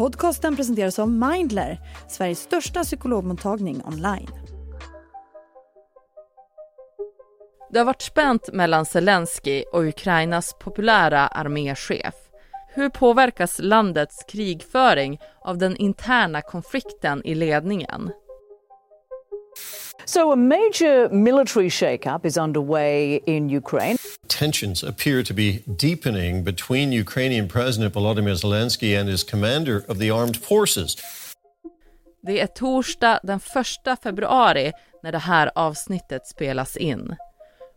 Podcasten presenteras av Mindler, Sveriges största psykologmottagning online. Det har varit spänt mellan Zelensky och Ukrainas populära arméchef. Hur påverkas landets krigföring av den interna konflikten i ledningen? So, a major military shakeup is underway in Ukraine. Tensions appear to be deepening between Ukrainian President Volodymyr Zelensky and his commander of the armed forces. Det är torsdag den 1 februari när det här avsnittet spelas in.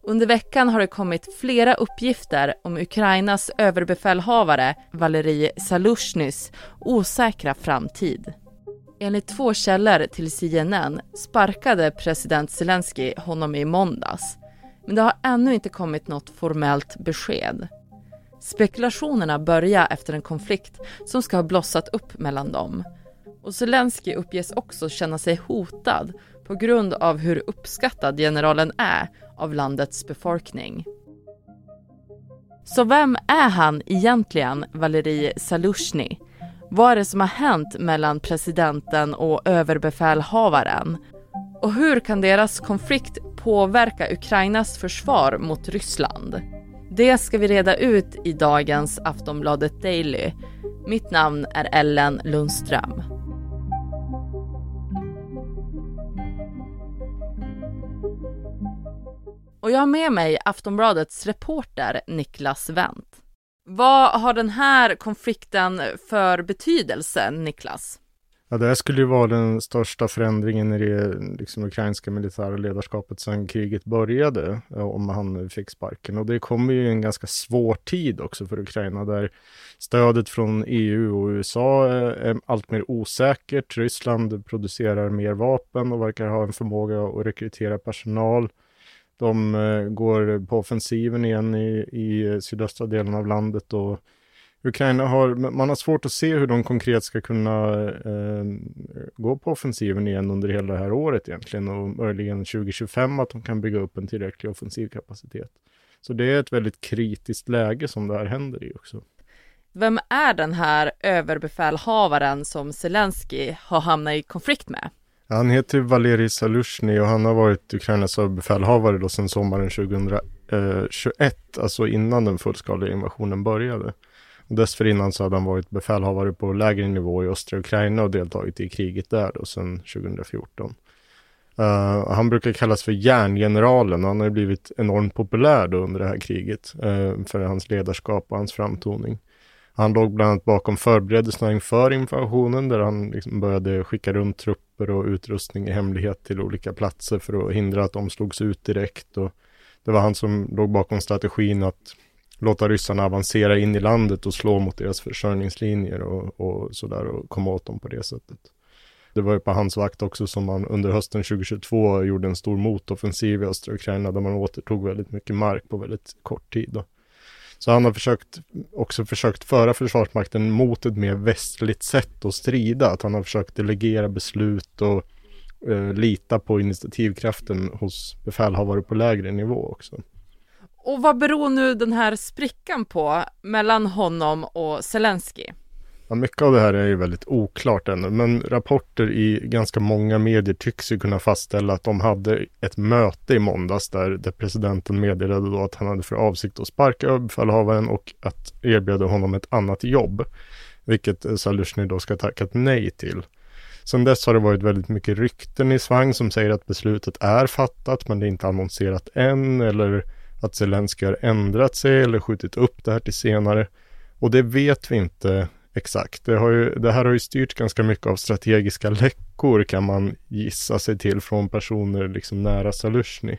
Under veckan har det kommit flera uppgifter om Ukrainas överbefälhavare Valerij Salushnys osäkra framtid. Enligt två källor till CNN sparkade president Zelensky honom i måndags. Men det har ännu inte kommit något formellt besked. Spekulationerna börjar efter en konflikt som ska ha blossat upp mellan dem. Och Zelensky uppges också känna sig hotad på grund av hur uppskattad generalen är av landets befolkning. Så vem är han egentligen, Valerij Salushny? Vad är det som har hänt mellan presidenten och överbefälhavaren? Och hur kan deras konflikt påverka Ukrainas försvar mot Ryssland? Det ska vi reda ut i dagens Aftonbladet Daily. Mitt namn är Ellen Lundström. Och jag har med mig Aftonbladets reporter Niklas Wendt. Vad har den här konflikten för betydelse, Niklas? Ja, det här skulle ju vara den största förändringen i det liksom, ukrainska militära ledarskapet sedan kriget började, om han fick sparken. Och det kommer ju en ganska svår tid också för Ukraina, där stödet från EU och USA eh, är allt mer osäkert. Ryssland producerar mer vapen och verkar ha en förmåga att rekrytera personal. De eh, går på offensiven igen i, i eh, sydöstra delen av landet och Ukraina har, man har svårt att se hur de konkret ska kunna eh, gå på offensiven igen under hela det här året egentligen och möjligen 2025 att de kan bygga upp en tillräcklig offensiv kapacitet. Så det är ett väldigt kritiskt läge som det här händer i också. Vem är den här överbefälhavaren som Zelensky har hamnat i konflikt med? Han heter Valerij Salushny och han har varit Ukrainas överbefälhavare då sedan sommaren 2021, eh, alltså innan den fullskaliga invasionen började. Och dessförinnan så hade han varit befälhavare på lägre nivå i östra Ukraina och deltagit i kriget där då sedan 2014. Uh, eh, han brukar kallas för järngeneralen och han har blivit enormt populär då under det här kriget uh, för hans ledarskap och hans framtoning. Han låg bland annat bakom förberedelserna inför invasionen där han liksom började skicka runt trupper och utrustning i hemlighet till olika platser för att hindra att de slogs ut direkt. Och det var han som låg bakom strategin att låta ryssarna avancera in i landet och slå mot deras försörjningslinjer och, och sådär och komma åt dem på det sättet. Det var ju på hans vakt också som man under hösten 2022 gjorde en stor motoffensiv i östra Ukraina där man återtog väldigt mycket mark på väldigt kort tid. Då. Så han har försökt, också försökt föra Försvarsmakten mot ett mer västligt sätt att strida. Att han har försökt delegera beslut och eh, lita på initiativkraften hos befälhavare på lägre nivå också. Och vad beror nu den här sprickan på mellan honom och Zelensky? Ja, mycket av det här är ju väldigt oklart ännu, men rapporter i ganska många medier tycks ju kunna fastställa att de hade ett möte i måndags där, där presidenten meddelade då att han hade för avsikt att sparka överbefälhavaren och att erbjuda honom ett annat jobb, vilket eh, Salushny då ska tackat nej till. Sen dess har det varit väldigt mycket rykten i svang som säger att beslutet är fattat, men det är inte annonserat än eller att Zelenskyj har ändrat sig eller skjutit upp det här till senare. Och det vet vi inte exakt. Det, har ju, det här har ju styrt ganska mycket av strategiska läckor kan man gissa sig till från personer liksom nära Salushny.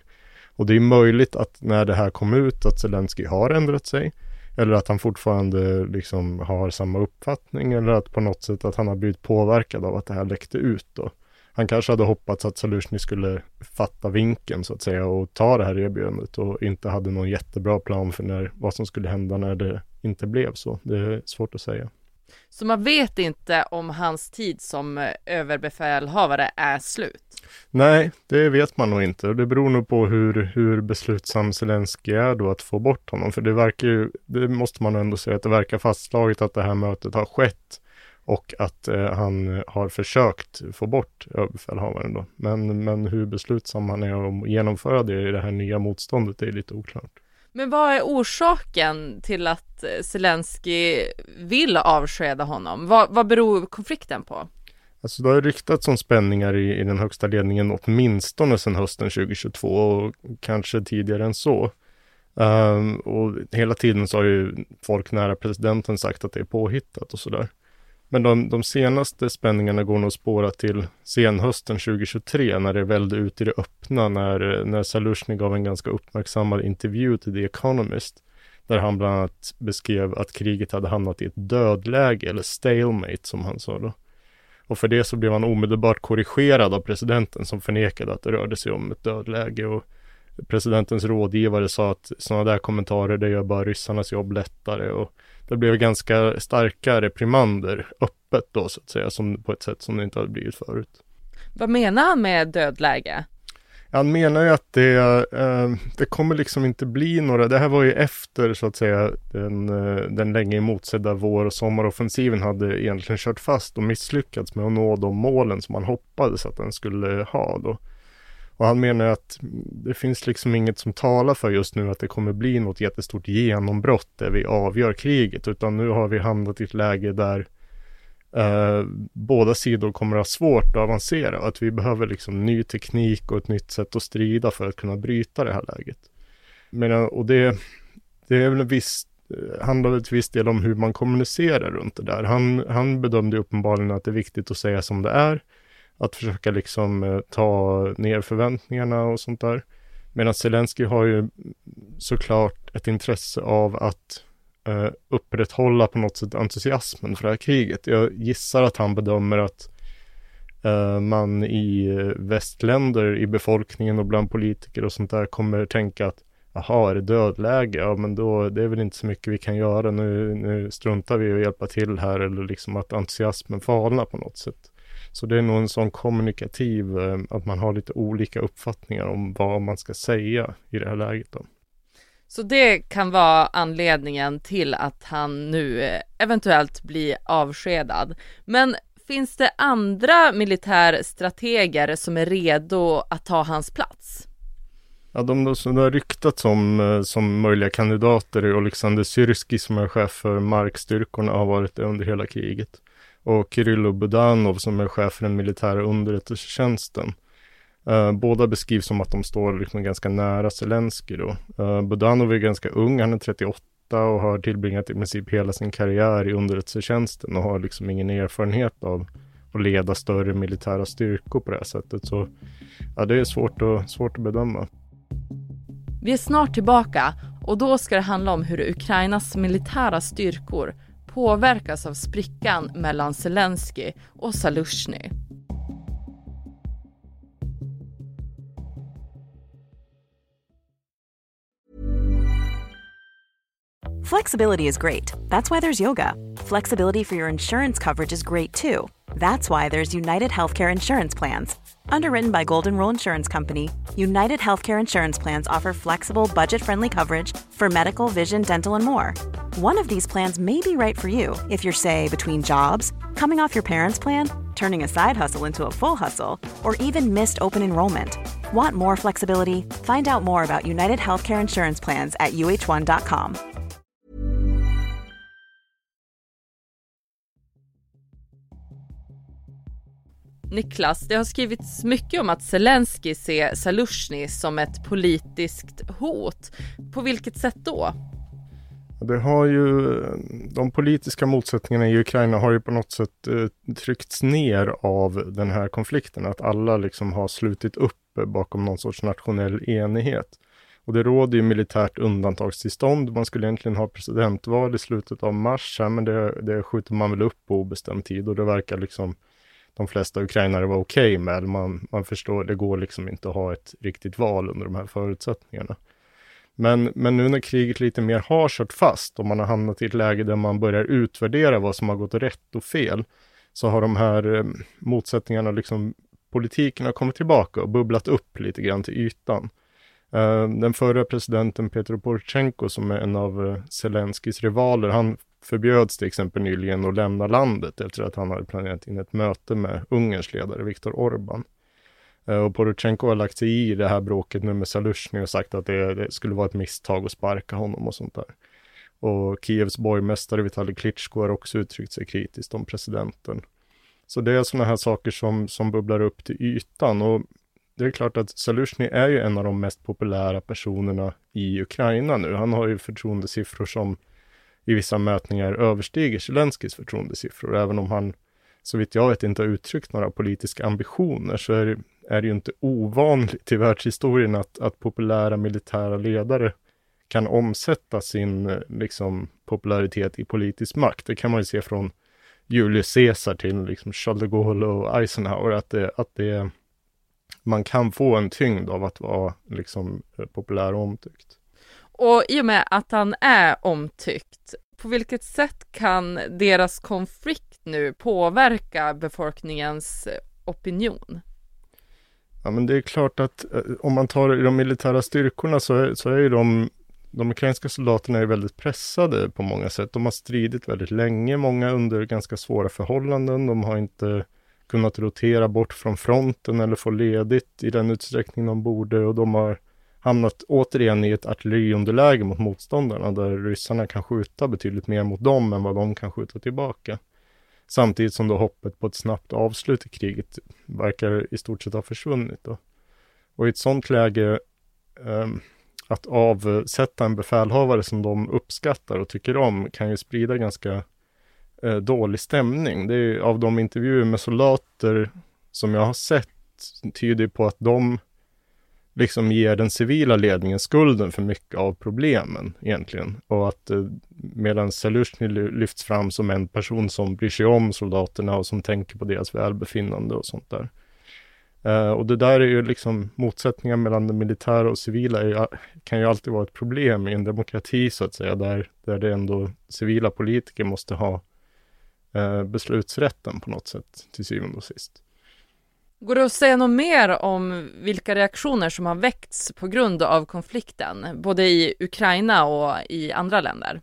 Och det är möjligt att när det här kom ut att Zelensky har ändrat sig eller att han fortfarande liksom har samma uppfattning eller att på något sätt att han har blivit påverkad av att det här läckte ut då. Han kanske hade hoppats att Salushny skulle fatta vinken så att säga och ta det här erbjudandet och inte hade någon jättebra plan för när, vad som skulle hända när det inte blev så. Det är svårt att säga. Så man vet inte om hans tid som eh, överbefälhavare är slut? Nej, det vet man nog inte. Det beror nog på hur, hur beslutsam Zelensky är då att få bort honom. För det verkar ju, det måste man ändå säga, att det verkar fastslaget att det här mötet har skett och att eh, han har försökt få bort överbefälhavaren då. Men, men hur beslutsam han är att genomföra det i det här nya motståndet är lite oklart. Men vad är orsaken till att eh, Zelensky vill avskeda honom? Vad, vad beror konflikten på? Alltså det har ryktats om spänningar i, i den högsta ledningen åtminstone sedan hösten 2022 och kanske tidigare än så. Um, och hela tiden så har ju folk nära presidenten sagt att det är påhittat och sådär. Men de, de senaste spänningarna går nog att spåra till senhösten 2023 när det välde ut i det öppna när, när Salushny gav en ganska uppmärksammad intervju till The Economist där han bland annat beskrev att kriget hade hamnat i ett dödläge eller stalemate som han sa då. Och för det så blev han omedelbart korrigerad av presidenten som förnekade att det rörde sig om ett dödläge och presidentens rådgivare sa att sådana där kommentarer det gör bara ryssarnas jobb lättare och det blev ganska starka reprimander öppet då så att säga, som, på ett sätt som det inte hade blivit förut. Vad menar han med dödläge? Han menar ju att det, eh, det kommer liksom inte bli några, det här var ju efter så att säga den, eh, den länge emotsedda vår och sommaroffensiven hade egentligen kört fast och misslyckats med att nå de målen som man hoppades att den skulle ha då. Och han menar att det finns liksom inget som talar för just nu att det kommer bli något jättestort genombrott där vi avgör kriget, utan nu har vi hamnat i ett läge där eh, båda sidor kommer att ha svårt att avancera och att vi behöver liksom ny teknik och ett nytt sätt att strida för att kunna bryta det här läget. Men, och det, det är väl en viss eh, handlar väl till viss del om hur man kommunicerar runt det där. Han, han bedömde uppenbarligen att det är viktigt att säga som det är att försöka liksom eh, ta ner förväntningarna och sånt där. Medan Zelensky har ju såklart ett intresse av att eh, upprätthålla på något sätt entusiasmen för det här kriget. Jag gissar att han bedömer att eh, man i eh, västländer, i befolkningen och bland politiker och sånt där kommer tänka att Jaha, är det dödläge? Ja, men då, det är väl inte så mycket vi kan göra. Nu, nu struntar vi i att hjälpa till här eller liksom att entusiasmen falnar på något sätt. Så det är nog en sån kommunikativ, eh, att man har lite olika uppfattningar om vad man ska säga i det här läget. Då. Så det kan vara anledningen till att han nu eh, eventuellt blir avskedad. Men finns det andra militärstrateger som är redo att ta hans plats? Ja, de som det har ryktats om eh, som möjliga kandidater är Alexander Syrski som är chef för markstyrkorna har varit det under hela kriget och Kyrylo Budanov som är chef för den militära underrättelsetjänsten. Uh, båda beskrivs som att de står liksom ganska nära Zelensky då. Uh, Budanov är ganska ung, han är 38 och har tillbringat i princip hela sin karriär i underrättelsetjänsten och har liksom ingen erfarenhet av att leda större militära styrkor på det här sättet. Så ja, det är svårt och, svårt att bedöma. Vi är snart tillbaka och då ska det handla om hur Ukrainas militära styrkor påverkas av sprickan mellan Zelensky och Salushny. Flexibility is great. That's why there's yoga. Flexibility for your insurance coverage is great too. That's why there's United Healthcare Insurance Plans. Underwritten by Golden Rule Insurance Company, United Healthcare Insurance Plans offer flexible, budget friendly coverage for medical, vision, dental, and more. One of these plans may be right for you if you're, say, between jobs, coming off your parents' plan, turning a side hustle into a full hustle, or even missed open enrollment. Want more flexibility? Find out more about United Healthcare Insurance Plans at uh1.com. Niklas, det har skrivits mycket om att Zelensky ser Salushny som ett politiskt hot. På vilket sätt då? Det har ju, de politiska motsättningarna i Ukraina har ju på något sätt eh, tryckts ner av den här konflikten. Att alla liksom har slutit upp bakom någon sorts nationell enighet. Och det råder ju militärt undantagstillstånd. Man skulle egentligen ha presidentval i slutet av mars, här, men det, det skjuter man väl upp på obestämd tid och det verkar liksom de flesta ukrainare vara okej okay med. Man, man förstår, det går liksom inte att ha ett riktigt val under de här förutsättningarna. Men, men nu när kriget lite mer har kört fast och man har hamnat i ett läge där man börjar utvärdera vad som har gått rätt och fel, så har de här eh, motsättningarna, liksom politiken har kommit tillbaka och bubblat upp lite grann till ytan. Eh, den förra presidenten Petro Poroshenko som är en av eh, Zelenskis rivaler, han förbjöds till exempel nyligen att lämna landet efter att han hade planerat in ett möte med Ungerns ledare Viktor Orbán. Eh, och Poroshenko har lagt sig i det här bråket nu med Salushny och sagt att det, det, skulle vara ett misstag att sparka honom och sånt där. Och Kievs borgmästare Vitalij Klitschko har också uttryckt sig kritiskt om presidenten. Så det är sådana här saker som, som bubblar upp till ytan och det är klart att Salushny är ju en av de mest populära personerna i Ukraina nu. Han har ju förtroendesiffror som i vissa mätningar överstiger Zelenskyjs förtroendesiffror, även om han så vitt jag vet inte har uttryckt några politiska ambitioner så är det, är det ju inte ovanligt i världshistorien att, att populära militära ledare kan omsätta sin liksom, popularitet i politisk makt. Det kan man ju se från Julius Caesar till liksom Charles de Gaulle och Eisenhower, att det, att det man kan få en tyngd av att vara liksom populär och omtyckt. Och i och med att han är omtyckt, på vilket sätt kan deras konflikt nu påverka befolkningens eh, opinion? Ja, men det är klart att eh, om man tar de militära styrkorna så är, så är ju de, de ukrainska soldaterna är väldigt pressade på många sätt. De har stridit väldigt länge, många under ganska svåra förhållanden. De har inte kunnat rotera bort från fronten eller få ledigt i den utsträckning de borde och de har hamnat återigen i ett artilleriunderläge mot motståndarna där ryssarna kan skjuta betydligt mer mot dem än vad de kan skjuta tillbaka. Samtidigt som då hoppet på ett snabbt avslut i kriget verkar i stort sett ha försvunnit. Då. Och i ett sådant läge eh, att avsätta en befälhavare som de uppskattar och tycker om kan ju sprida ganska eh, dålig stämning. Det är av de intervjuer med soldater som jag har sett tyder på att de liksom ger den civila ledningen skulden för mycket av problemen egentligen. Och att eh, medan Salushny lyfts fram som en person som bryr sig om soldaterna och som tänker på deras välbefinnande och sånt där. Eh, och det där är ju liksom motsättningar mellan det militära och civila är, kan ju alltid vara ett problem i en demokrati så att säga, där, där det ändå civila politiker måste ha eh, beslutsrätten på något sätt till syvende och sist. Går det att säga något mer om vilka reaktioner som har väckts på grund av konflikten, både i Ukraina och i andra länder?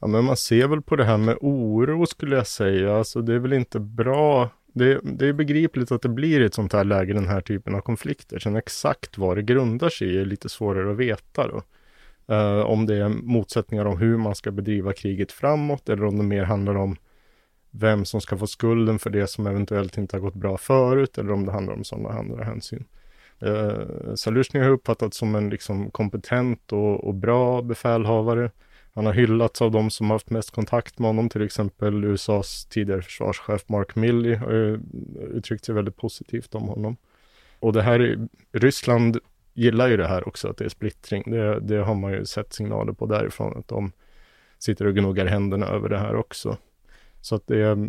Ja, men man ser väl på det här med oro skulle jag säga. Alltså det är väl inte bra. Det, det är begripligt att det blir ett sånt här läge, den här typen av konflikter. Sen exakt vad det grundar sig i är lite svårare att veta då. Uh, om det är motsättningar om hur man ska bedriva kriget framåt eller om det mer handlar om vem som ska få skulden för det som eventuellt inte har gått bra förut eller om det handlar om sådana andra hänsyn. Eh, Salushny har uppfattats som en liksom kompetent och, och, bra befälhavare. Han har hyllats av de som haft mest kontakt med honom, till exempel USAs tidigare försvarschef Mark Milley har uttryckt sig väldigt positivt om honom. Och det här, Ryssland gillar ju det här också, att det är splittring. Det, det har man ju sett signaler på därifrån, att de sitter och gnuggar händerna över det här också. Så att det är,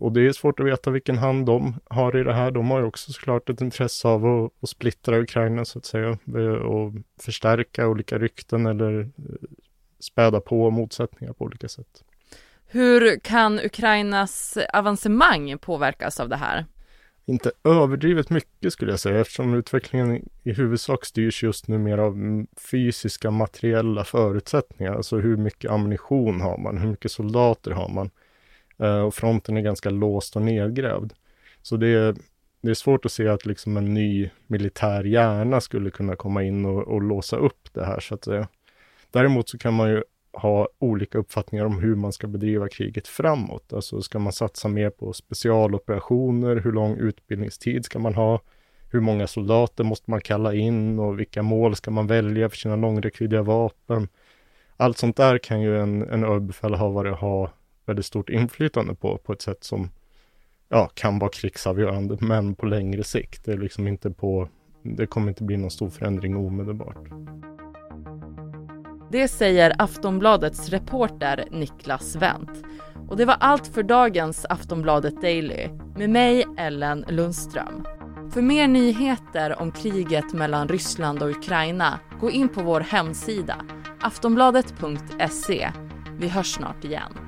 och det är svårt att veta vilken hand de har i det här. De har ju också såklart ett intresse av att, att splittra Ukraina så att säga och förstärka olika rykten eller eh, späda på motsättningar på olika sätt. Hur kan Ukrainas avancemang påverkas av det här? Inte överdrivet mycket skulle jag säga eftersom utvecklingen i huvudsak styrs just nu mer av fysiska materiella förutsättningar. Alltså hur mycket ammunition har man? Hur mycket soldater har man? Eh, och fronten är ganska låst och nedgrävd. Så det är, det är svårt att se att liksom en ny militär hjärna skulle kunna komma in och, och låsa upp det här så att säga. Däremot så kan man ju ha olika uppfattningar om hur man ska bedriva kriget framåt. Alltså ska man satsa mer på specialoperationer? Hur lång utbildningstid ska man ha? Hur många soldater måste man kalla in och vilka mål ska man välja för sina långräckviddiga vapen? Allt sånt där kan ju en, en överbefälhavare ha väldigt stort inflytande på, på ett sätt som ja, kan vara krigsavgörande, men på längre sikt. Det är liksom inte på, det kommer inte bli någon stor förändring omedelbart. Det säger Aftonbladets reporter Niklas Wendt. Och det var allt för dagens Aftonbladet Daily med mig, Ellen Lundström. För mer nyheter om kriget mellan Ryssland och Ukraina, gå in på vår hemsida aftonbladet.se. Vi hörs snart igen.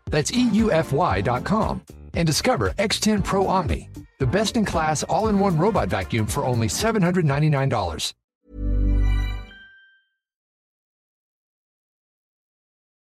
that's EUFY.com, and discover X10 Pro Omni, the best in class all in one robot vacuum for only $799.